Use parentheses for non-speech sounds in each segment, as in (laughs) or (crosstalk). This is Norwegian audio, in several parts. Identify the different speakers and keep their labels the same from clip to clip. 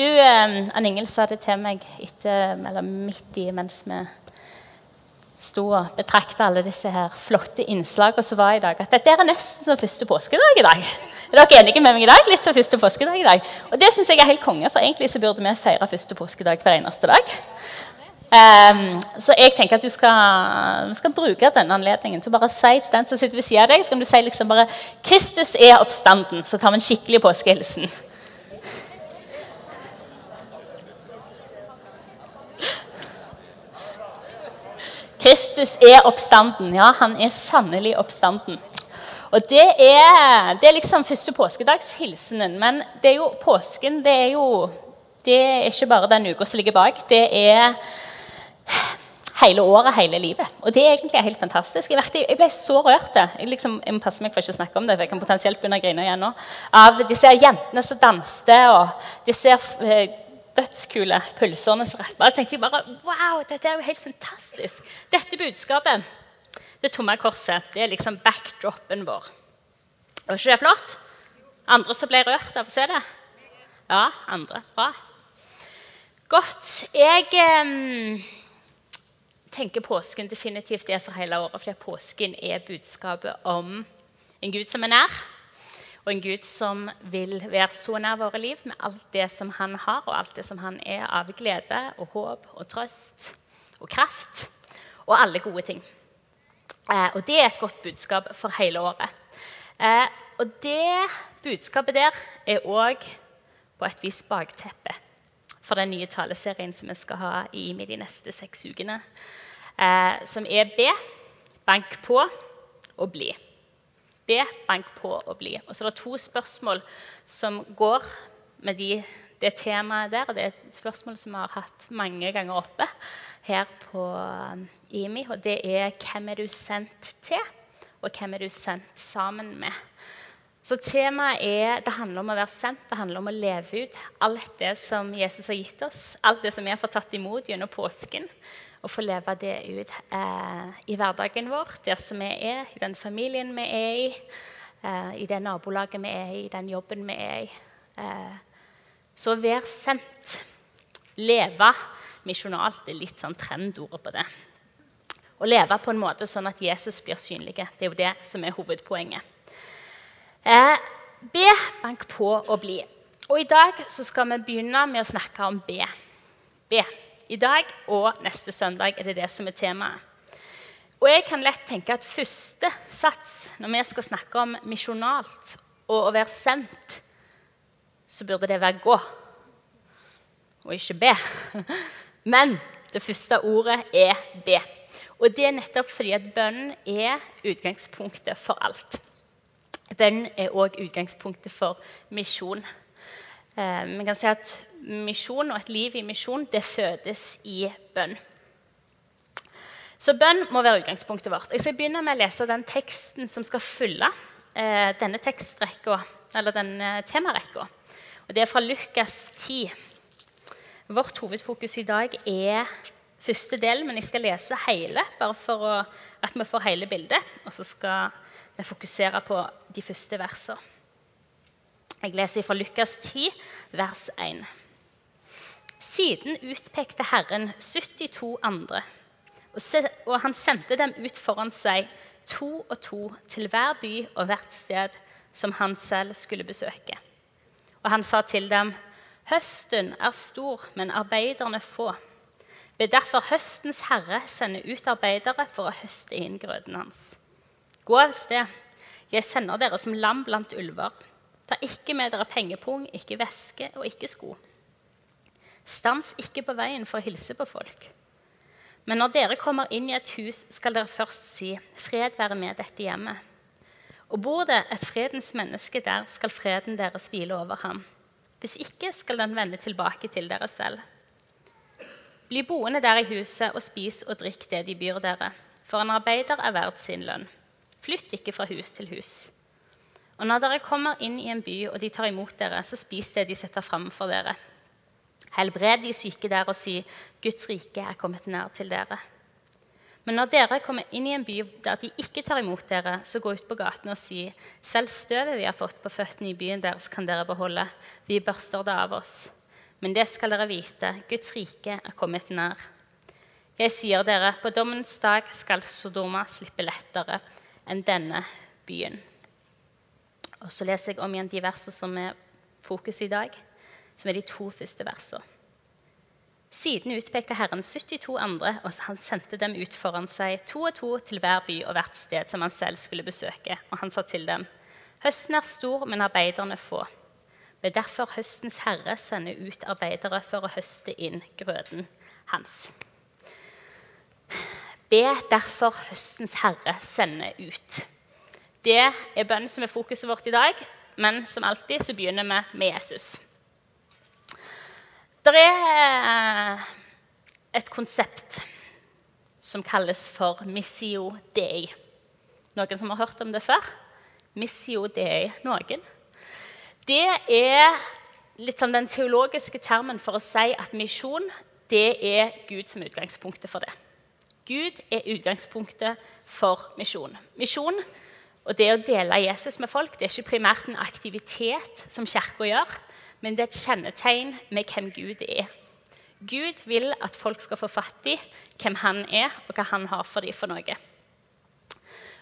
Speaker 1: Du, Ann Ingel sa det til meg etter, eller midt i mens vi sto og betrakta alle disse her flotte innslagene som var i dag, at dette er nesten som første påskedag i dag. Er dere enige med meg i dag? Litt som første påskedag i dag. Og det syns jeg er helt konge, for egentlig så burde vi feire første påskedag hver eneste dag. Um, så jeg tenker at du skal, skal bruke denne anledningen til å bare si til den som sitter ved siden av deg, så kan du si liksom bare 'Kristus er oppstanden', så tar vi en skikkelig påskehilsen. Kristus er oppstanden. Ja, han er sannelig oppstanden. Og det er, det er liksom første påskedagshilsenen. Men det er jo, påsken det er jo det er ikke bare den uka som ligger bak. Det er hele året, hele livet. Og det er egentlig helt fantastisk. Jeg, ble, så rørt. Jeg, liksom, jeg må passe meg for ikke å snakke om det, for jeg kan potensielt begynne å grine igjen nå. Av disse jentene som danste, og disse eh, dødskule pulserne som rappa. Da tenkte jeg bare wow, dette er jo helt fantastisk. Dette budskapet, det tomme korset, det er liksom backdropen vår. Var ikke det flott? Andre som ble rørt av å se det? Ja, andre. Bra. Godt. Jeg eh, tenker påsken definitivt er for hele året, fordi påsken er budskapet om en Gud som er nær og en Gud som vil være så nær våre liv med alt det som han har, og alt det som han er av glede og håp og trøst og kraft og alle gode ting. Eh, og det er et godt budskap for hele året. Eh, og det budskapet der er òg på et vis bakteppet for den nye taleserien som vi skal ha i de neste seks ukene, eh, som er Be, bank på og bli. Be, bank på og bli. Og så er det to spørsmål som går med de, det temaet der. og Det er et spørsmål som vi har hatt mange ganger oppe her på um, IMI. Og det er hvem er du sendt til, og hvem er du sendt sammen med? Så temaet er, det handler om å være sendt, det handler om å leve ut alt det som Jesus har gitt oss. Alt det som vi har fått tatt imot gjennom påsken og få leve det ut eh, i hverdagen vår, der som vi er, i den familien vi er i, eh, i det nabolaget vi er i, i den jobben vi er i. Eh, så vær sendt. Leve misjonalt er litt sånn trendordet på det. Å leve på en måte sånn at Jesus blir synlig. Det er jo det som er hovedpoenget. Eh, be, bank på og bli. Og I dag så skal vi begynne med å snakke om be. Be. I dag og neste søndag er det det som er temaet. Og jeg kan lett tenke at første sats når vi skal snakke om misjonalt og å være sendt, så burde det være gå og ikke be. (laughs) Men det første ordet er be. Og det er nettopp fordi at bønnen er utgangspunktet for alt. Bønnen er òg utgangspunktet for misjon. Eh, vi kan si at misjon og et liv i misjon det fødes i bønn. Så bønn må være utgangspunktet vårt. Jeg skal begynne med å lese den teksten som skal fylle eh, denne tekstrekka, eller denne temarekka. Og Det er fra Lukas 10. Vårt hovedfokus i dag er første del, men jeg skal lese hele, bare for å, at vi får hele bildet. Og så skal vi fokusere på de første versene. Jeg leser fra Lukas 10, vers 1. Siden utpekte Herren 72 andre, og han sendte dem ut foran seg, to og to, til hver by og hvert sted som han selv skulle besøke. Og han sa til dem, Høsten er stor, men arbeiderne få. Be derfor høstens herre sende ut arbeidere for å høste inn grøden hans. Gå av sted, jeg sender dere som lam blant ulver. Ta ikke med dere pengepung, ikke veske og ikke sko. Stans ikke på veien for å hilse på folk. Men når dere kommer inn i et hus, skal dere først si, 'Fred være med dette hjemmet'. Og bor det et fredens menneske der, skal freden deres hvile over ham. Hvis ikke skal den vende tilbake til dere selv. Bli boende der i huset og spis og drikk det de byr dere, for en arbeider er verd sin lønn. Flytt ikke fra hus til hus. Og når dere kommer inn i en by, og de tar imot dere, så spis det de setter fram for dere. Helbred de syke der og si, 'Guds rike er kommet nær til dere'. Men når dere kommer inn i en by der de ikke tar imot dere, så gå ut på gaten og si, 'Selv støvet vi har fått på føttene i byen deres, kan dere beholde. Vi børster det av oss.' Men det skal dere vite, Guds rike er kommet nær. Jeg sier dere, på dommens dag skal Sodoma slippe lettere enn denne byen. Og Så leser jeg om igjen de versene som er fokus i dag, som er de to første versene. Siden utpekte Herren 72 andre, og han sendte dem ut foran seg, to og to til hver by og hvert sted som han selv skulle besøke. Og han sa til dem, Høsten er stor, men arbeiderne få. Be derfor høstens herre sende ut arbeidere for å høste inn grøden hans. Be derfor høstens herre sende ut. Det er bønnen som er fokuset vårt i dag, men som alltid så begynner vi med Jesus. Det er eh, et konsept som kalles for missio dei. Noen som har hørt om det før? Missio dei. Noen? Det er litt sånn den teologiske termen for å si at misjon det er Gud som utgangspunktet for det. Gud er utgangspunktet for misjon. Misjon og det å dele Jesus med folk det er ikke primært en aktivitet som Kirka gjør, men det er et kjennetegn med hvem Gud er. Gud vil at folk skal få fatt i hvem han er, og hva han har for dem for noe.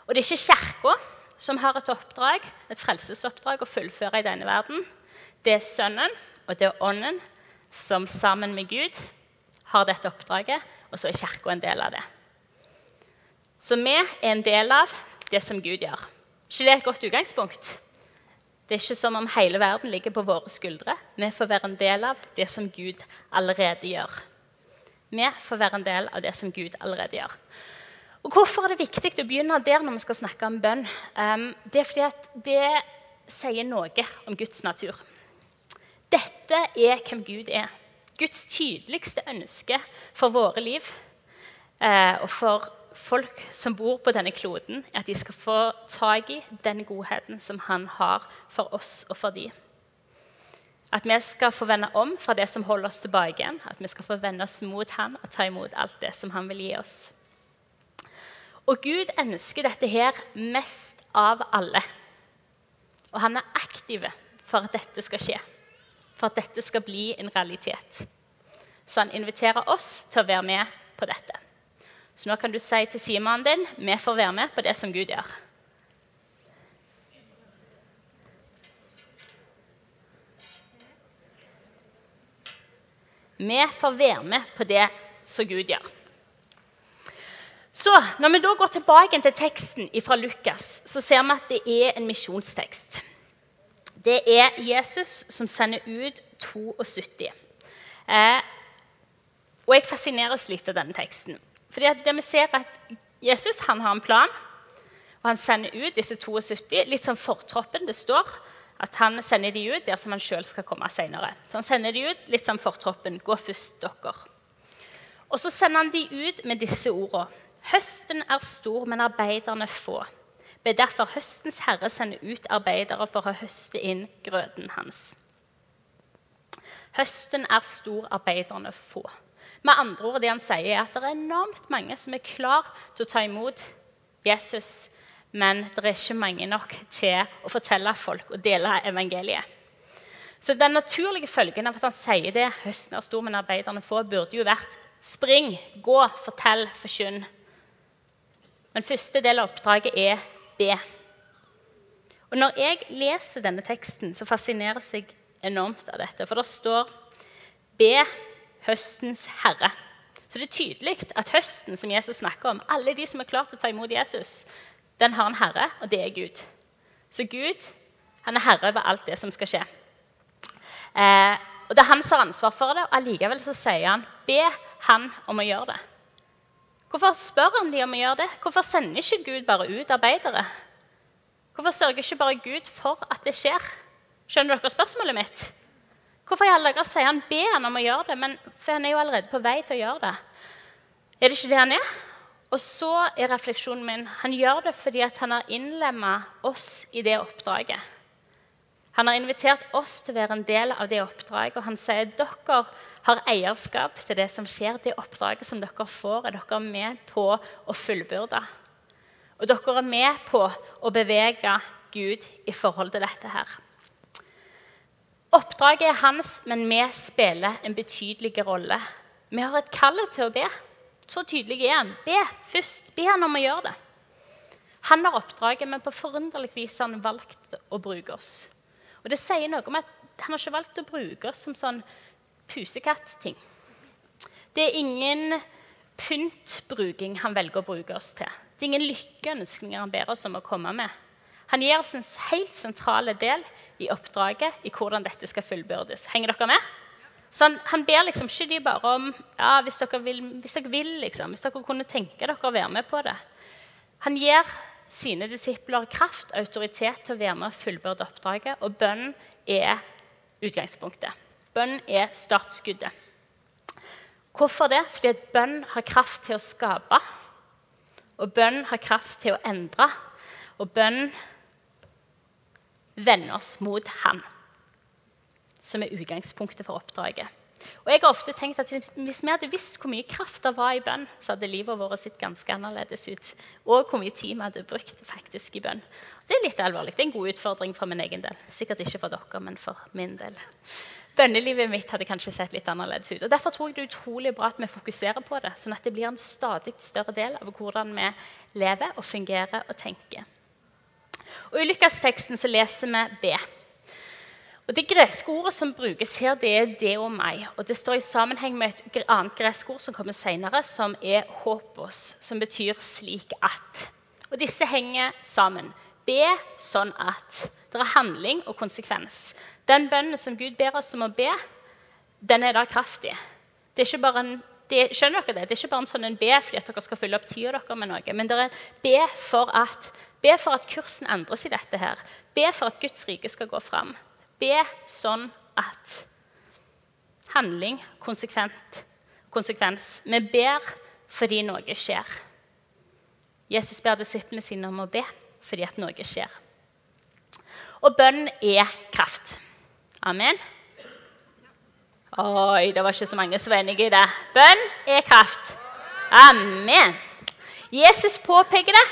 Speaker 1: Og det er ikke Kirka som har et oppdrag, et frelsesoppdrag å fullføre i denne verden. Det er Sønnen og det er Ånden som sammen med Gud har dette oppdraget, og så er Kirka en del av det. Så vi er en del av det som Gud gjør. ikke det er et godt utgangspunkt? Det er ikke som om hele verden ligger på våre skuldre. Vi får være en del av det som Gud allerede gjør. Vi får være en del av det som Gud allerede gjør. Og Hvorfor er det viktig å begynne der når vi skal snakke om bønn? Um, det er fordi at det sier noe om Guds natur. Dette er hvem Gud er. Guds tydeligste ønske for våre liv uh, og for folk som bor på denne kloden, er at de skal få tak i den godheten som han har for oss og for dem. At vi skal få vende om fra det som holder oss tilbake igjen. At vi skal få vende oss mot han og ta imot alt det som han vil gi oss. Og Gud ønsker dette her mest av alle. Og han er aktiv for at dette skal skje, for at dette skal bli en realitet. Så han inviterer oss til å være med på dette. Så nå kan du si til sidemannen din vi får være med på det som Gud gjør. Vi får være med på det som Gud gjør. Så Når vi da går tilbake til teksten fra Lukas, så ser vi at det er en misjonstekst. Det er Jesus som sender ut 72. Eh, og jeg fascineres litt av denne teksten. Fordi det vi ser at Jesus han har en plan, og han sender ut disse 72. Litt som fortroppen. Det står at han sender de ut der som han sjøl skal komme senere. Så han sender de ut litt som fortroppen. Gå først, dere. Og så sender han de ut med disse ordene. Høsten er stor, men arbeiderne få. Be derfor høstens herre sende ut arbeidere for å høste inn grøden hans. Høsten er stor, arbeiderne få. Med andre ord, det han sier, er at det er enormt mange som er klar til å ta imot Jesus, men det er ikke mange nok til å fortelle folk og dele evangeliet. Så den naturlige følgen av at han sier det, høsten er stor, men arbeiderne få, burde jo vært spring, gå, fortell, forkynn. Men første del av oppdraget er be. Og Når jeg leser denne teksten, så fascineres jeg enormt av dette. For det står 'be høstens herre'. Så det er tydelig at høsten som Jesus snakker om, alle de som er klart til å ta imot Jesus, den har en herre, og det er Gud. Så Gud han er herre over alt det som skal skje. Eh, og Det er han som har ansvar for det, og allikevel så sier han be han om å gjøre det. Hvorfor spør han de om å gjøre det? Hvorfor sender ikke Gud bare ut arbeidere? Hvorfor sørger ikke bare Gud for at det skjer? Skjønner dere spørsmålet mitt? Hvorfor i alle sier han be han om å gjøre det? Men, for han er jo allerede på vei til å gjøre det. Er det ikke det han er? Og så er refleksjonen min han gjør det fordi han har innlemma oss i det oppdraget. Han har invitert oss til å være en del av det oppdraget, og han sier dere har eierskap til det som skjer. Det oppdraget som dere får, er dere med på å fullbyrde. Og dere er med på å bevege Gud i forhold til dette her. Oppdraget er hans, men vi spiller en betydelig rolle. Vi har et kall til å be. Så tydelig er han. Be først. Be han om å gjøre det. Han har oppdraget, men på forunderlig vis har han valgt å bruke oss. Og det sier noe om at Han har ikke valgt å bruke oss som sånn pusekatt-ting. Det er ingen pyntbruking han velger å bruke oss til. Det er ingen lykkeønskninger han ber oss om å komme med. Han gir oss en helt sentral del i oppdraget i hvordan dette skal fullbyrdes. Henger dere med? Så han, han, ber liksom ikke de bare om ja, hvis dere vil, hvis dere, vil liksom, hvis dere kunne tenke dere å være med på det. Han gir sine disipler kraft autoritet til å være med og fullbyrde oppdraget. Og bønn er utgangspunktet. Bønn er startskuddet. Hvorfor det? Fordi at bønn har kraft til å skape. Og bønn har kraft til å endre. Og bønn vender oss mot Han, som er utgangspunktet for oppdraget. Og jeg har ofte tenkt at Hvis vi hadde visst hvor mye kraft det var i bønn, så hadde livet vårt sett ganske annerledes ut. Og hvor mye tid vi hadde brukt faktisk i bønn. Det er litt alvorlig. Det er en god utfordring for min egen del. Sikkert ikke for dere, men for min del. Bønnelivet mitt hadde kanskje sett litt annerledes ut. og Derfor tror jeg det er utrolig bra at vi fokuserer på det, sånn at det blir en stadig større del av hvordan vi lever og fungerer og tenker. Og I Lukasteksten så leser vi B. Og Det greske ordet som brukes her, det er 'det og meg'. Og Det står i sammenheng med et annet gresk ord som kommer senere, som er 'håpos', som betyr 'slik at'. Og Disse henger sammen. Be sånn at. Det er handling og konsekvens. Den bønnen som Gud ber oss om å be, den er da kraftig. Det er ikke bare en det, skjønner dere det? Det er ikke bare en sånn en be fordi at dere skal fylle opp tida dere med noe. Men det er be for at, be for at kursen endres i dette her. Be for at Guds rike skal gå fram. Be sånn at handling, konsekvent, konsekvens. Vi ber fordi noe skjer. Jesus ber disiplene sine om å be fordi at noe skjer. Og bønn er kraft. Amen. Oi, det var ikke så mange som var enige i det. Bønn er kraft. Amen. Jesus påpeker det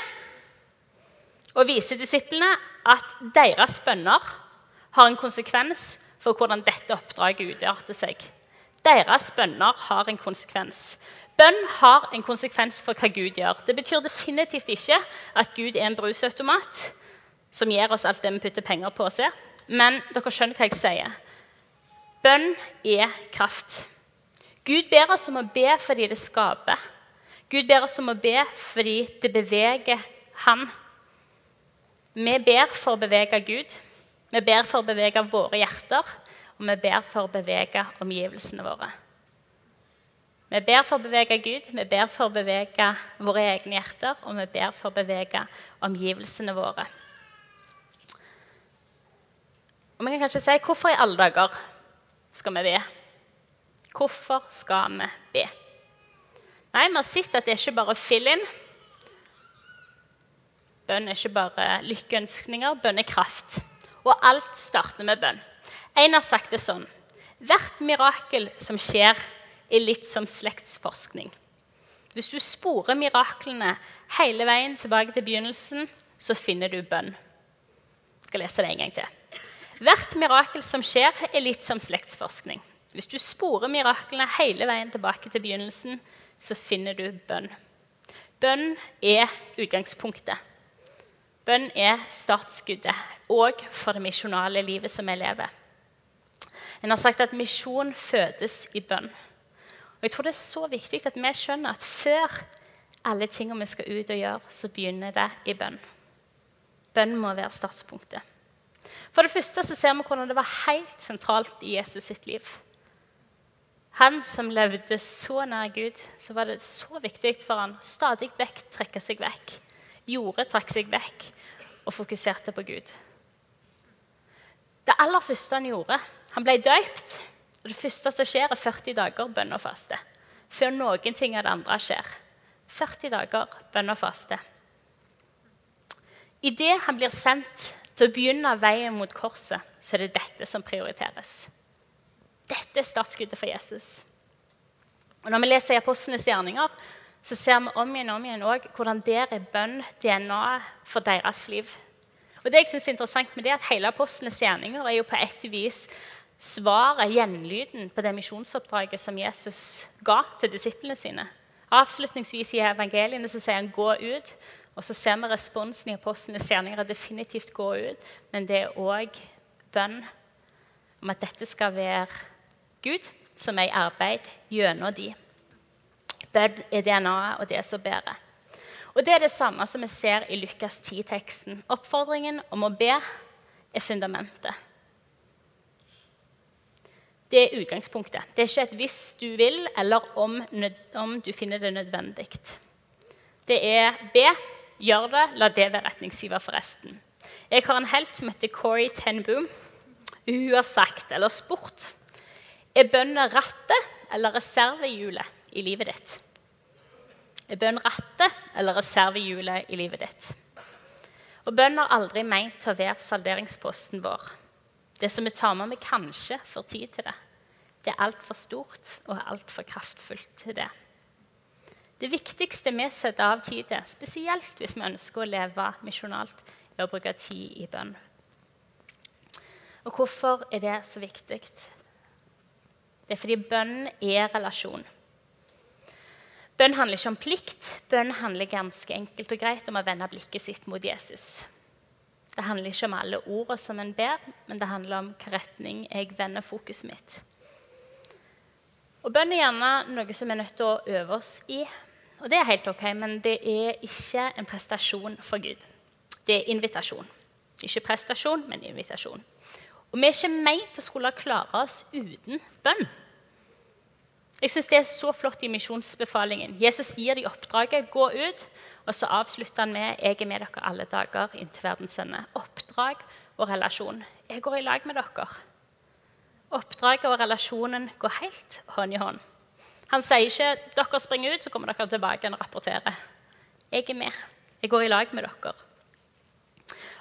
Speaker 1: og viser disiplene at deres bønner har en konsekvens for hvordan dette oppdraget utarter seg. Deres bønner har en konsekvens. Bønn har en konsekvens for hva Gud gjør. Det betyr definitivt ikke at Gud er en brusautomat som gir oss alt det vi putter penger på å se. Men dere skjønner hva jeg sier. Bønn er kraft. Gud ber oss om å be fordi det skaper. Gud ber oss om å be fordi det beveger Han. Vi ber for å bevege Gud. Vi ber for å bevege våre hjerter, og vi ber for å bevege omgivelsene våre. Vi ber for å bevege Gud, vi ber for å bevege våre egne hjerter, og vi ber for å bevege omgivelsene våre. Og vi kan kanskje si hvorfor i alle dager skal vi be? Hvorfor skal vi be? Nei, Vi har sett at det er ikke bare fill-in. Bønn er ikke bare lykkeønskninger, bønn er kraft. Og alt starter med bønn. En har sagt det sånn Hvert mirakel som skjer, er litt som slektsforskning. Hvis du sporer miraklene hele veien tilbake til begynnelsen, så finner du bønn. Jeg skal lese det en gang til. Hvert mirakel som skjer, er litt som slektsforskning. Hvis du sporer miraklene hele veien tilbake til begynnelsen, så finner du bønn. Bønn er utgangspunktet. Bønn er startskuddet òg for det misjonale livet som vi lever. En har sagt at misjon fødes i bønn. Og jeg tror Det er så viktig at vi skjønner at før alle tingene vi skal ut og gjøre, så begynner det i bønn. Bønn må være startspunktet. For det første så ser vi hvordan det var helt sentralt i Jesus sitt liv. Han som levde så nær Gud, så var det så viktig for han stadig vekk trekke seg vekk. Jordet trakk seg vekk og fokuserte på Gud. Det aller første han gjorde Han ble døypt. Og det første som skjer, er 40 dager bønn og faste. Før noen ting av det andre skjer. 40 dager bønn og faste. Idet han blir sendt til å begynne veien mot korset, så er det dette som prioriteres. Dette er startskuddet for Jesus. Og Når vi leser i Apostlenes gjerninger, så ser vi om igjen og om igjen også, hvordan der er bønn DNA-et for deres liv. Og det jeg synes er interessant med det, at Hele apostlenes gjerninger er jo på et vis svaret, gjenlyden, på det misjonsoppdraget som Jesus ga til disiplene sine. Avslutningsvis i evangeliene så sier han 'gå ut'. Og så ser vi responsen i apostlenes gjerninger definitivt gå ut. Men det er òg bønn om at dette skal være Gud som er i arbeid gjennom de. Bønn er DNA-et og det som bærer. Og Det er det samme som vi ser i Lukas 10-teksten. Oppfordringen om å be er fundamentet. Det er utgangspunktet. Det er ikke et 'hvis du vil', eller om, om du finner det nødvendig. Det er be, gjør det, la det være retningsgiver for resten. Jeg har en helt som heter Corey Ten Boom. Hun har sagt, eller spurt, er bønner rattet eller reservehjulet i livet ditt? Er bønn rattet eller reservehjulet i livet ditt? Og Bønn har aldri meint å være salderingsposten vår. Det som vi tar med vi kanskje får tid til det. Det er altfor stort og altfor kraftfullt til det. Det viktigste vi setter av tid til, spesielt hvis vi ønsker å leve misjonalt, er å bruke tid i bønn. Og hvorfor er det så viktig? Det er fordi bønn er relasjon. Bønn handler ikke om plikt. Bønn handler ganske enkelt og greit om å vende blikket sitt mot Jesus. Det handler ikke om alle ordene som en ber, men det handler om hvilken retning jeg vender fokuset mitt. Og Bønn er gjerne noe som vi er nødt til å øve oss i. Og det er helt ok, men det er ikke en prestasjon for Gud. Det er invitasjon. Ikke prestasjon, men invitasjon. Og vi er ikke meint å skulle klare oss uten bønn. Jeg synes Det er så flott i misjonsbefalingen. Jesus gir dem oppdraget gå ut og så avslutter han med 'Jeg er med dere alle dager inntil verdens ende'. Oppdrag og relasjon. Jeg går i lag med dere. Oppdraget og relasjonen går helt hånd i hånd. Han sier ikke 'dere springer ut, så kommer dere tilbake og rapporterer'. Jeg er med. Jeg går i lag med dere.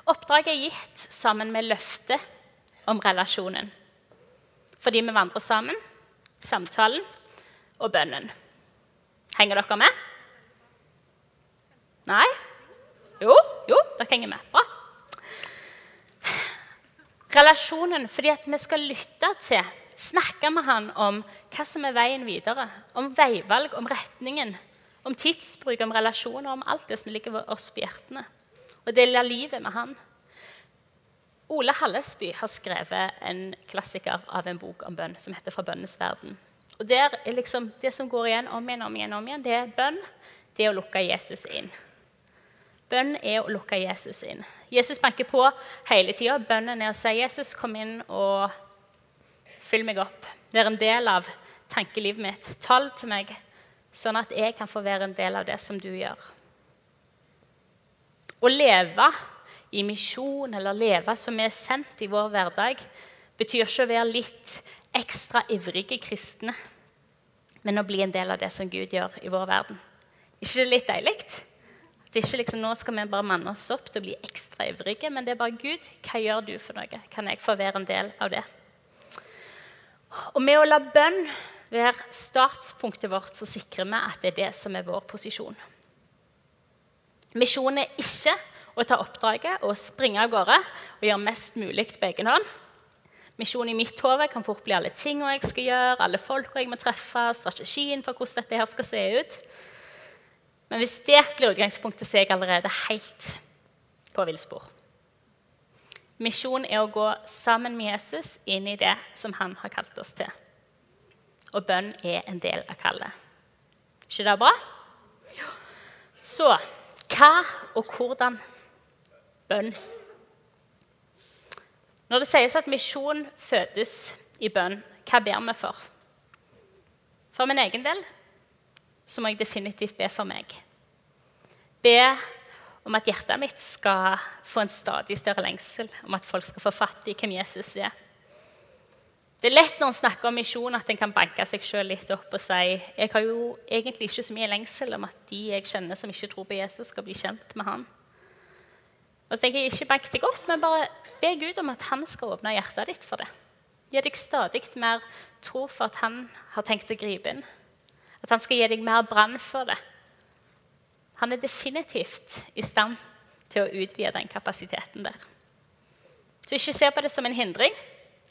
Speaker 1: Oppdraget er gitt sammen med løftet om relasjonen. Fordi vi vandrer sammen, samtalen og bønnen. Henger dere med? Nei? Jo, jo, dere henger med. Bra. Relasjonen fordi at vi skal lytte til, snakke med han om hva som er veien videre. Om veivalg, om retningen, om tidsbruk, om relasjoner, om alt det som ligger oss på hjertene. Og dele livet med han. Ole Hallesby har skrevet en klassiker av en bok om bønn som heter 'Fra bønnes verden'. Og der er liksom, Det som går igjen om igjen, om igjen, om igjen, det er bønn. Det er å lukke Jesus inn. Bønn er å lukke Jesus inn. Jesus banker på hele tida. Bønnen er å si 'Jesus, kom inn og fyll meg opp'. Vær en del av tankelivet mitt. Tal til meg, sånn at jeg kan få være en del av det som du gjør. Å leve i misjon eller leve som vi er sendt i vår hverdag, betyr ikke å være litt ekstra ivrige kristne, men å bli en del av det som Gud gjør i vår verden. ikke det litt deilig? Det er ikke liksom, Nå skal vi bare manne oss opp til å bli ekstra ivrige, men det er bare Gud. Hva gjør du for noe? Kan jeg få være en del av det? Og med å la bønn være startpunktet vårt, så sikrer vi at det er det som er vår posisjon. Misjonen er ikke å ta oppdraget og springe av gårde og gjøre mest mulig på egen hånd. Misjonen i mitt hode kan fort bli alle tingene jeg skal gjøre, alle folka jeg må treffe, strategien for hvordan dette her skal se ut. Men hvis det blir utgangspunktet, så er jeg allerede helt på villspor. Misjon er å gå sammen med Jesus inn i det som han har kalt oss til. Og bønn er en del av kallet. ikke det bra? Så hva og hvordan bønn? Når det sies at misjon fødes i bønn, hva ber vi for? For min egen del så må jeg definitivt be for meg. Be om at hjertet mitt skal få en stadig større lengsel, om at folk skal få fatt i hvem Jesus er. Det er lett når en snakker om misjon, at en kan banke seg sjøl litt opp og si jeg har jo egentlig ikke så mye lengsel om at de jeg kjenner som ikke tror på Jesus, skal bli kjent med han. Og så tenker jeg Ikke bank deg opp, men bare be Gud om at han skal åpne hjertet ditt for det. Gi deg stadig mer tro for at han har tenkt å gripe inn. At han skal gi deg mer brann for det. Han er definitivt i stand til å utvide den kapasiteten der. Så ikke se på det som en hindring.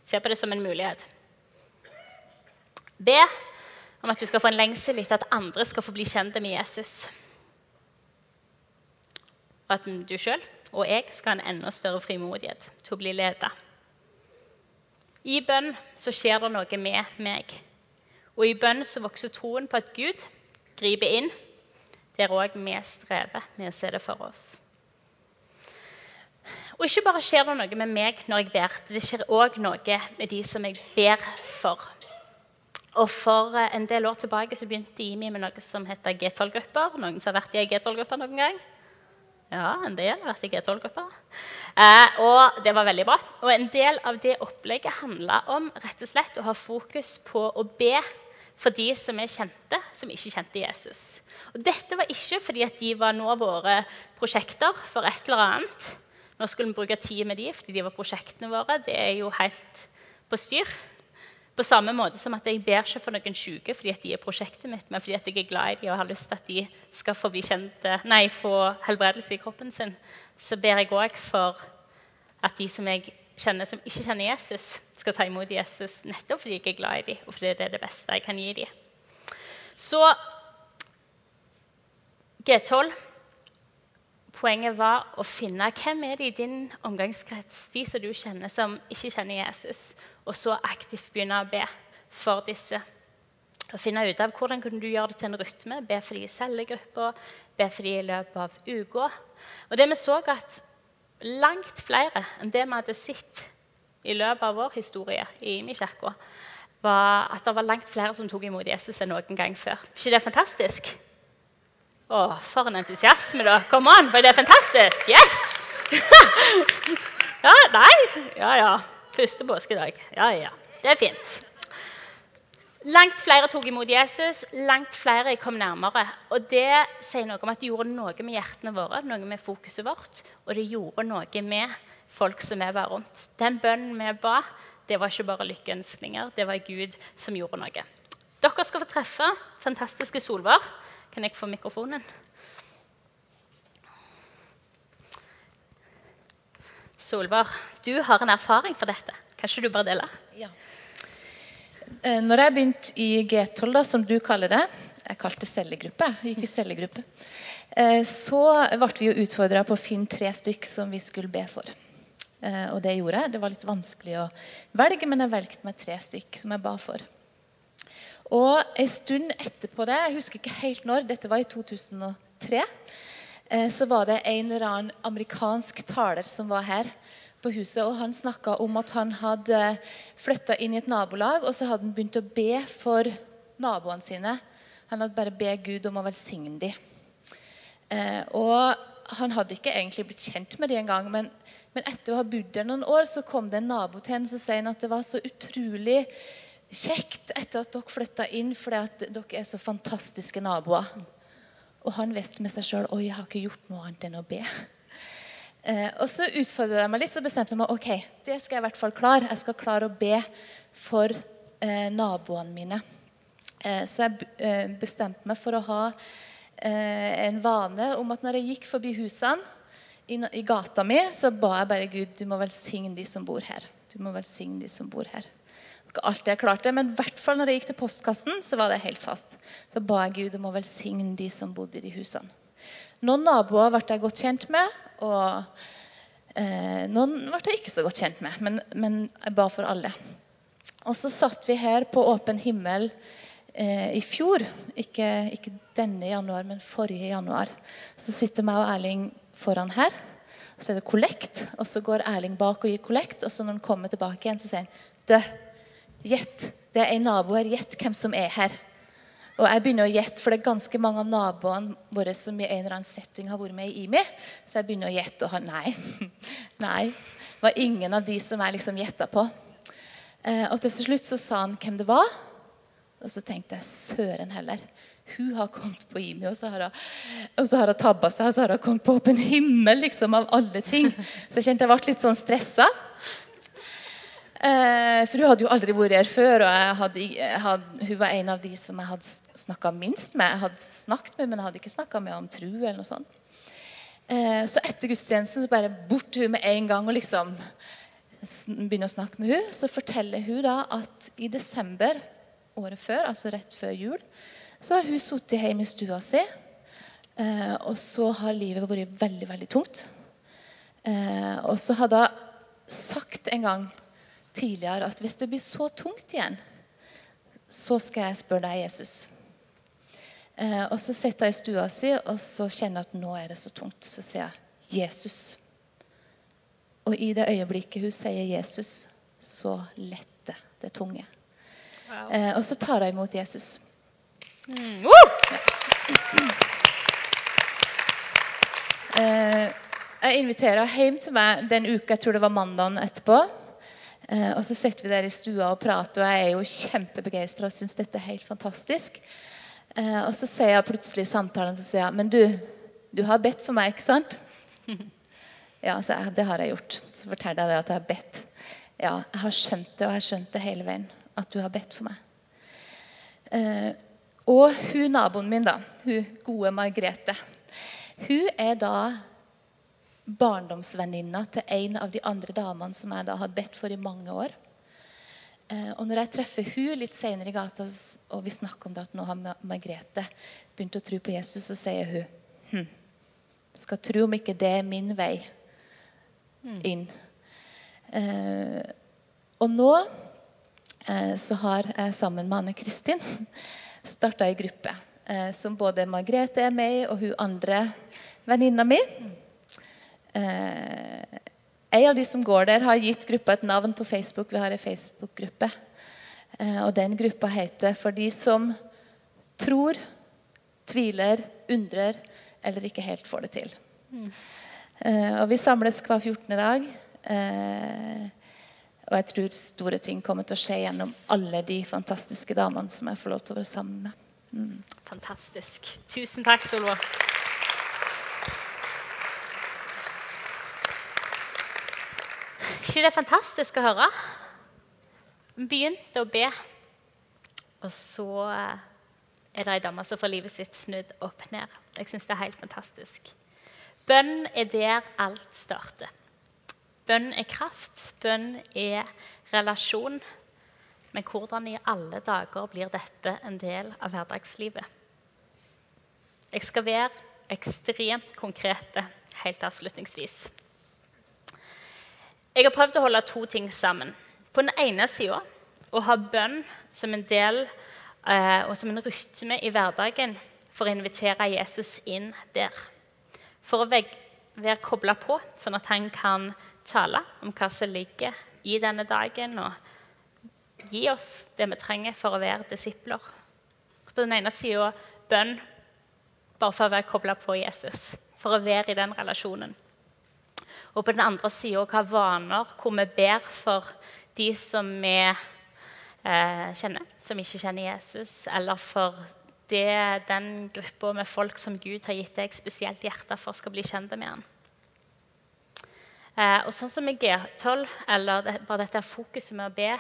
Speaker 1: Se på det som en mulighet. Be om at du skal få en lengsel etter at andre skal få bli kjent med Jesus. Og at du sjøl og jeg skal ha en enda større frimodighet til å bli leda. I bønn så skjer det noe med meg. Og i bønn så vokser troen på at Gud griper inn der òg vi strever med å se det for oss. Og ikke bare skjer det noe med meg når jeg ber, det skjer òg noe med de som jeg ber for. Og For eh, en del år tilbake så begynte IMI med noe som heter G12-grupper. Noen som har vært i G-12-grupper noen gang? Ja, en del har vært i G12-grupper. Eh, og det var veldig bra. Og en del av det opplegget handla om rett og slett å ha fokus på å be for de som er kjente, som ikke kjente Jesus. Og dette var ikke fordi at de var nå våre prosjekter for et eller annet. Nå skulle vi bruke tid med de fordi de var prosjektene våre. Det er jo helt på styr. På samme måte som at jeg ber ikke for noen syke fordi at de er prosjektet mitt, men fordi at jeg er glad i dem og har lyst til at de skal få, kjente, nei, få helbredelse i kroppen sin, så ber jeg òg for at de som jeg kjenner som ikke kjenner Jesus, skal ta imot Jesus nettopp fordi jeg er glad i dem, og fordi det er det beste jeg kan gi dem. Så G12 Poenget var å finne hvem er det i din omgangskrets, de som du kjenner som ikke kjenner Jesus, og så aktivt begynne å be for disse. Og finne ut av Hvordan kunne du gjøre det til en rytme? Be for de i cellegrupper, be for de i løpet av uka. Og det vi så at langt flere enn det vi hadde sett i løpet av vår historie i Imi-kirka, var at det var langt flere som tok imot Jesus enn noen gang før. ikke det er fantastisk? Å, for en entusiasme, da. Kom an, for det fantastisk! Yes! (laughs) ja, nei Ja, ja. Første påskedag. Ja, ja. Det er fint. Langt flere tok imot Jesus, langt flere kom nærmere. Og Det sier noe om at det gjorde noe med hjertene våre, noe med fokuset vårt. Og det gjorde noe med folk som vi var rundt. Den bønnen vi ba, det var ikke bare lykkeønskninger, det var Gud som gjorde noe. Dere skal få treffe fantastiske Solvar. Kan jeg få mikrofonen? Solvar, du har en erfaring for dette. Kan ikke du bare dele?
Speaker 2: Ja. Eh, når jeg begynte i G12, da, som du kaller det Jeg kalte det cellegruppe. Gikk i cellegruppe. Eh, så ble vi jo utfordra på å finne tre stykk som vi skulle be for. Eh, og det gjorde jeg. Det var litt vanskelig å velge, men jeg valgte meg tre stykk som jeg ba for. Og en stund etterpå det, jeg husker ikke helt når, dette var i 2003, eh, så var det en eller annen amerikansk taler som var her på huset. og Han snakka om at han hadde flytta inn i et nabolag, og så hadde han begynt å be for naboene sine. Han hadde bare be Gud om å velsigne dem. Eh, og han hadde ikke egentlig blitt kjent med dem engang. Men, men etter å ha bodd der noen år, så kom det en nabo til henne og sa at det var så utrolig kjekt etter at dere flytta inn, fordi at dere er så fantastiske naboer. Og han visste med seg sjøl jeg har ikke gjort noe annet enn å be. Eh, og så utfordra jeg meg litt, så bestemte jeg meg ok, det skal jeg i hvert fall klare. Jeg skal klare å be for eh, naboene mine. Eh, så jeg eh, bestemte meg for å ha eh, en vane om at når jeg gikk forbi husene i, i gata mi, så ba jeg bare Gud, du må velsigne de som bor her. Du må velsigne de som bor her ikke alltid jeg klarte, men i hvert fall når jeg gikk til postkassen, så var det helt fast. Så ba jeg Gud om å velsigne de som bodde i de husene. Noen naboer ble jeg godt kjent med, og eh, noen ble jeg ikke så godt kjent med. Men, men, jeg ba for alle. Og så satt vi her på åpen himmel eh, i fjor. Ikke, ikke, denne januar, men forrige januar. Så sitter meg og Erling foran her. Og så er det kollekt, og så går Erling bak og gir kollekt. Og så når han kommer tilbake igjen, så sier han Dø, Gjett. Det er en nabo her. Gjett hvem som er her. Og jeg begynner å gjette, for det er ganske mange av naboene våre som i en eller annen setting har vært med i IMI. Så jeg begynner å gjette, og han nei. (laughs) nei. Det var ingen av de som jeg liksom gjetta på. Eh, og til slutt så sa han hvem det var. Og så tenkte jeg søren heller. Hun har kommet på IMI, og så har hun, og så har hun tabba seg. Og så har hun kommet på åpen himmel, liksom, av alle ting. (laughs) Så jeg kjente jeg ble litt sånn stressa. Eh, for hun hadde jo aldri vært her før, og hadde, hadde, hun var en av de som jeg hadde snakka minst med. Jeg hadde snakket med, men jeg hadde ikke snakka med om tru eller noe sånt. Eh, så etter gudstjenesten så bare bort til hun med en gang og liksom begynner å snakke med hun, så forteller hun da at i desember året før, altså rett før jul, så har hun sittet hjemme i stua si. Eh, og så har livet vært veldig, veldig tungt. Og så hadde hun sagt en gang tidligere at hvis det blir så tungt igjen, så skal jeg spørre deg, Jesus. Eh, og så sitter hun i stua si og så kjenner jeg at nå er det så tungt. Så sier jeg 'Jesus'. Og i det øyeblikket hun sier 'Jesus', så letter det tunge.
Speaker 1: Wow.
Speaker 2: Eh, og så tar hun imot Jesus.
Speaker 1: Mm.
Speaker 2: Eh, jeg inviterer henne hjem til meg den uka, jeg tror det var mandagen etterpå. Eh, og så sitter vi der i stua og prater, og jeg er jo kjempebegeistra og syns dette er helt fantastisk. Eh, og så sier jeg plutselig i samtalen så sier jeg, Men du, du har bedt for meg, ikke sant? (laughs) Ja, så jeg, det har jeg gjort. Så forteller jeg det at jeg har bedt. Ja, jeg har skjønt det, og jeg har skjønt det hele veien. At du har bedt for meg. Eh, og hun naboen min, da, hun gode Margrethe, hun er da barndomsvenninna til en av de andre damene som jeg da har bedt for i mange år. Eh, og når jeg treffer hun litt senere i gata, og vi snakker om det at nå har Margrethe begynt å tro på Jesus, så sier hun hm, skal tro om ikke det er min vei inn. Eh, og nå eh, så har jeg sammen med Anne Kristin (laughs) starta ei gruppe eh, som både Margrethe er med i, og hun andre venninna mi. Eh, en av de som går der, har gitt gruppa et navn på Facebook. Vi har ei Facebook-gruppe. Eh, og den gruppa heter 'For de som tror, tviler, undrer eller ikke helt får det til'. Eh, og vi samles hver 14. dag. Eh, og jeg tror store ting kommer til å skje gjennom alle de fantastiske damene som jeg får lov til å være sammen med.
Speaker 1: Fantastisk. Tusen takk, Solveig. Ikke det er fantastisk å høre? Vi begynte å be, og så eh, er det ei dame som får livet sitt snudd opp ned. Jeg syns det er helt fantastisk. Bønn er der alt starter. Bønn er kraft. Bønn er relasjon. Men hvordan i alle dager blir dette en del av hverdagslivet? Jeg skal være ekstremt konkrete helt avslutningsvis. Jeg har prøvd å holde to ting sammen. På den ene sida å ha bønn som en del eh, og som en rytme i hverdagen for å invitere Jesus inn der. For å være kobla på, sånn at han kan tale om hva som ligger i denne dagen, og gi oss det vi trenger for å være disipler. På den ene sida bønn bare for å være kobla på Jesus, for å være i den relasjonen. Og på den andre sida hva vaner hvor vi ber for de som vi eh, kjenner, som ikke kjenner Jesus, eller for det, den gruppa med folk som Gud har gitt deg spesielt hjerte for, skal bli kjent med han. Eh, og sånn som i G12, eller det, bare dette fokuset med å be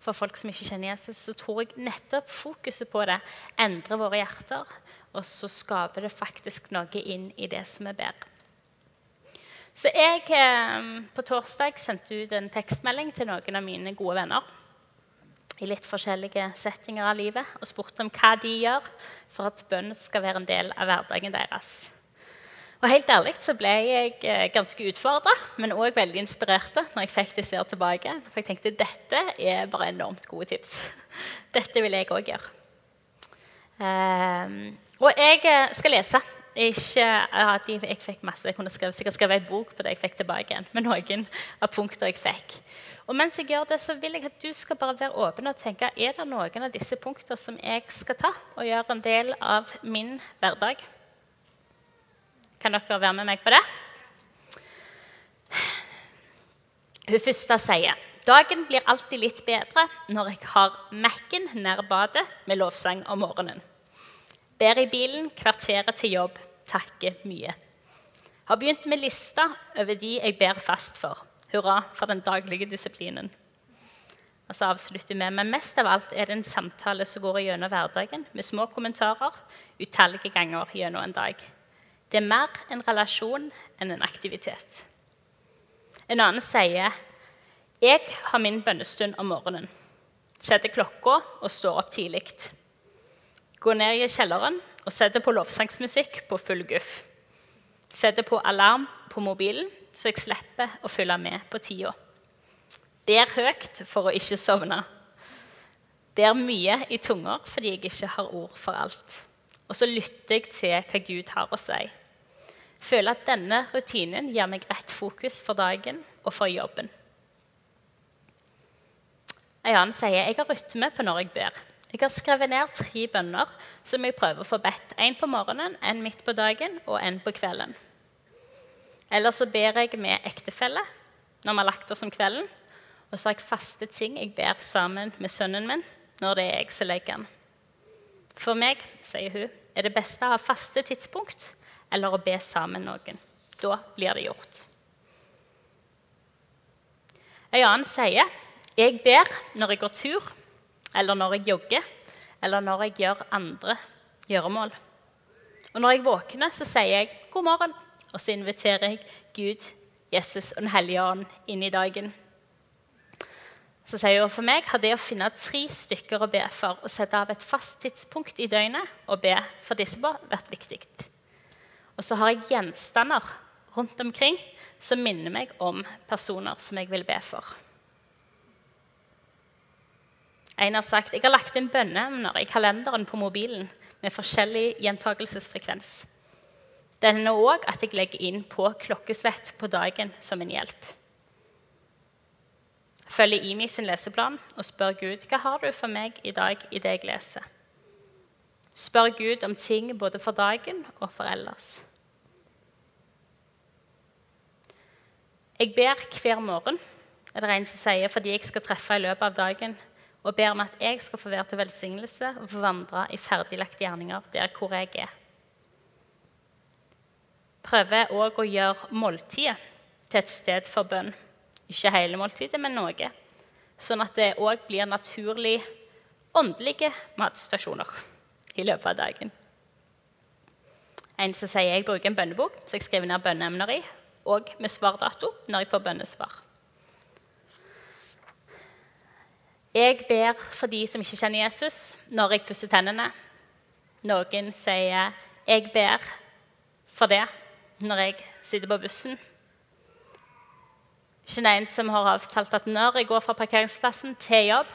Speaker 1: for folk som ikke kjenner Jesus, så tror jeg nettopp fokuset på det endrer våre hjerter. Og så skaper det faktisk noe inn i det som vi ber. Så jeg eh, på torsdag sendte ut en tekstmelding til noen av mine gode venner i litt forskjellige settinger av livet og spurte om hva de gjør for at bønn skal være en del av hverdagen deres. Og helt ærlig så ble jeg eh, ganske utfordra, men òg veldig inspirert når jeg fikk disse tilbake. For jeg tenkte dette er bare enormt gode tips. (laughs) Dette vil jeg òg gjøre. Ehm, og jeg eh, skal lese. Ikke at jeg, fikk masse, jeg kunne skrive, sikkert skrevet en bok på det jeg fikk tilbake igjen. med noen av punktene jeg fikk. Og mens jeg gjør det, så vil jeg at du skal bare være åpen og tenke er det noen av disse punktene som jeg skal ta og gjøre en del av min hverdag. Kan dere være med meg på det? Hun første sier dagen blir alltid litt bedre når jeg har Mac-en nær badet med lovsang om morgenen. Ber i bilen kvarteret til jobb. Takker mye. Har begynt med lista over de jeg ber fast for. Hurra for den daglige disiplinen. Og så avslutter vi med, Men mest av alt er det en samtale som går gjennom hverdagen, med små kommentarer utallige ganger gjennom en dag. Det er mer en relasjon enn en aktivitet. En annen sier Jeg har min bønnestund om morgenen. Setter klokka og står opp tidlig. Går ned i kjelleren og setter på lovsangsmusikk på full guff. Setter på alarm på mobilen, så jeg slipper å følge med på tida. Ber høyt for å ikke sovne. Ber mye i tunger fordi jeg ikke har ord for alt. Og så lytter jeg til hva Gud har å si. Føler at denne rutinen gir meg rett fokus for dagen og for jobben. En annen sier jeg har rytme på når jeg ber. Jeg har skrevet ned tre bønner som jeg prøver å få bedt. En på morgenen, en midt på dagen og en på kvelden. Eller så ber jeg med ektefelle når vi har lagt oss om kvelden. Og så har jeg faste ting jeg ber sammen med sønnen min når det er jeg som legger den. For meg, sier hun, er det beste å ha faste tidspunkt eller å be sammen noen. Da blir det gjort. En annen sier jeg ber når jeg går tur, eller når jeg jogger, eller når jeg gjør andre gjøremål. Og når jeg våkner, så sier jeg 'god morgen', og så inviterer jeg Gud, Jesus og Den hellige ånd inn i dagen. Så sier hun for meg har det å finne tre stykker å be for og sette av et fast tidspunkt i døgnet og be for disse på, vært viktig. Og så har jeg gjenstander rundt omkring som minner meg om personer som jeg vil be for. En har sagt jeg har lagt inn bønneemner i kalenderen på mobilen med forskjellig gjentakelsesfrekvens. Det hender òg at jeg legger inn på klokkesvett på dagen som en hjelp. Følger Imi sin leseplan og spør Gud hva har du for meg i dag i det jeg leser. Spør Gud om ting både for dagen og for ellers. Jeg ber hver morgen, er det en som sier, fordi jeg skal treffe i løpet av dagen og ber om at jeg skal få være til velsignelse og få vandre i ferdiglagte gjerninger der hvor jeg er. Prøver òg å gjøre måltidet til et sted for bønn. Ikke hele måltidet, men noe. Sånn at det òg blir naturlig åndelige matstasjoner i løpet av dagen. En som sier jeg bruker en bønnebok, så jeg skriver ned bønneemner i, og med svardato når jeg får bønnesvar. Jeg ber for de som ikke kjenner Jesus, når jeg pusser tennene. Noen sier 'jeg ber for det' når jeg sitter på bussen. Ikke en som har avtalt at når jeg går fra parkeringsplassen til jobb,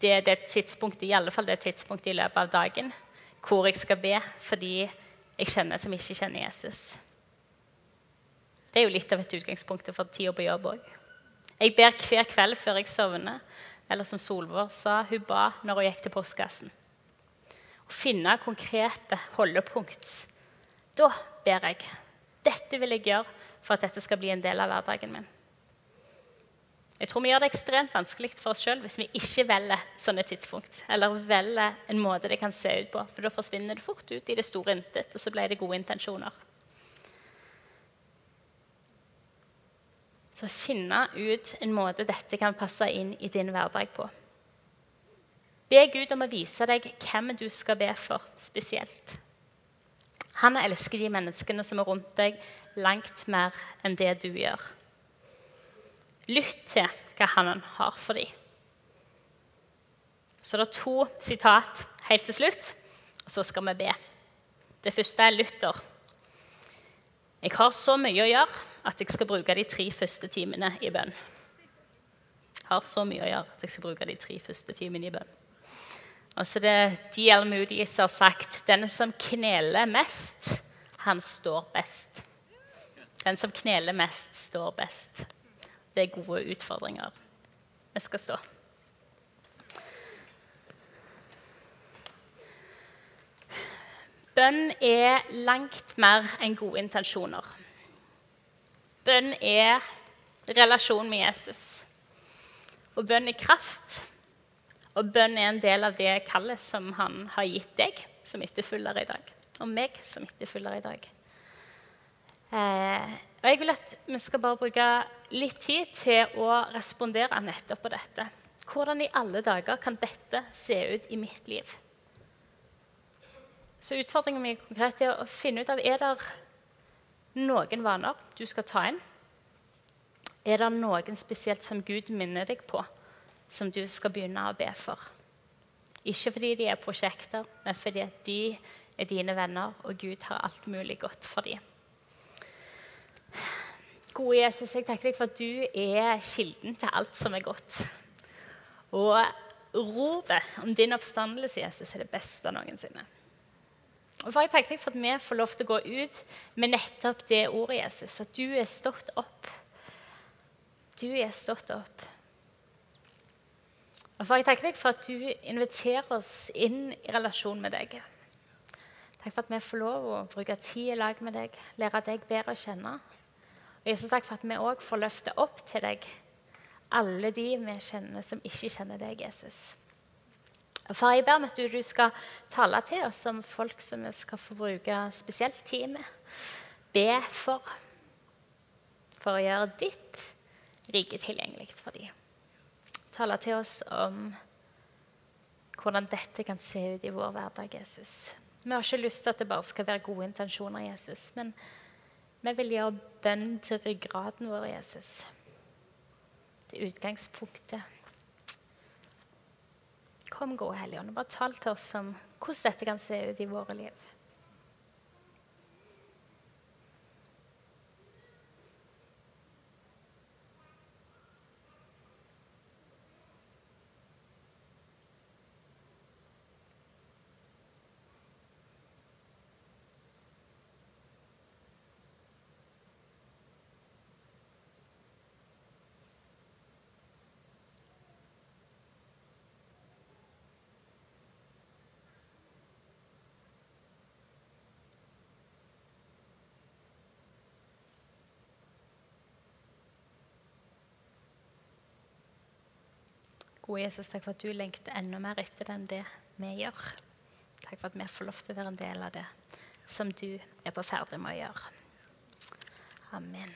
Speaker 1: det er det tidspunktet, i alle fall det tidspunktet i løpet av dagen hvor jeg skal be for de jeg kjenner som ikke kjenner Jesus. Det er jo litt av et utgangspunkt for tida på jobb òg. Jeg ber hver kveld før jeg sovner. Eller som Solvår sa, hun ba når hun gikk til postkassen. Å finne konkrete holdepunkt. Da ber jeg. Dette vil jeg gjøre for at dette skal bli en del av hverdagen min. Jeg tror vi gjør det ekstremt vanskelig for oss sjøl hvis vi ikke velger sånne tidspunkt. Eller velger en måte det kan se ut på. For da forsvinner det fort ut i det store intet, og så ble det gode intensjoner. Så finne ut en måte dette kan passe inn i din hverdag på. Be Gud om å vise deg hvem du skal be for spesielt. Han elsker de menneskene som er rundt deg, langt mer enn det du gjør. Lytt til hva han har for dem. Så det er to sitat helt til slutt, og så skal vi be. Det første er Luther. Jeg har så mye å gjøre at jeg skal bruke de tre første timene i bønn. Jeg har så mye å gjøre at jeg skal bruke de tre første timene i bønn. Og så det er D.L. Som har sagt den som kneler mest, han står best. Den som kneler mest, står best. Det er gode utfordringer. Vi skal stå. Bønn er langt mer enn gode intensjoner. Bønn er relasjon med Jesus. Og bønn er kraft. Og bønn er en del av det kallet som han har gitt deg som etterfølger i dag. Og meg som etterfølger i dag. Eh, og jeg vil at vi skal bare bruke litt tid til å respondere nettopp på dette. Hvordan i alle dager kan dette se ut i mitt liv? Så utfordringen min konkret er å finne ut av er det noen vaner du skal ta inn. Er det noen spesielt som Gud minner deg på, som du skal begynne å be for? Ikke fordi de er prosjekter, men fordi de er dine venner, og Gud har alt mulig godt for dem. Gode Jesus, jeg takker deg for at du er kilden til alt som er godt. Og ropet om din oppstandelse, Jesus, er det beste noensinne. Og for Jeg takker deg for at vi får lov til å gå ut med nettopp det ordet, Jesus. At du er stått opp. Du er stått opp. Og for Jeg takker deg for at du inviterer oss inn i relasjon med deg. Takk for at vi får lov å bruke tid i lag med deg, lære deg bedre å kjenne. Og Jesus, takk for at vi òg får løfte opp til deg alle de vi kjenner som ikke kjenner deg, Jesus. Og Far, jeg ber om at du, du skal tale til oss som folk som vi skal få bruke spesielt tid med. Be for. For å gjøre ditt rike tilgjengelig for dem. Tale til oss om hvordan dette kan se ut i vår hverdag, Jesus. Vi har ikke lyst til at det bare skal være gode intensjoner, Jesus. Men vi vil gjøre bønn til ryggraden vår, Jesus. Til utgangspunktet. Kom, gode Hellige Ånd, og bare tal til oss om hvordan dette kan se ut i våre liv. Gode Jesus, takk for at du lengter enda mer etter det enn det vi gjør. Takk for at vi får lov til å være en del av det som du er på ferde med å gjøre. Amen.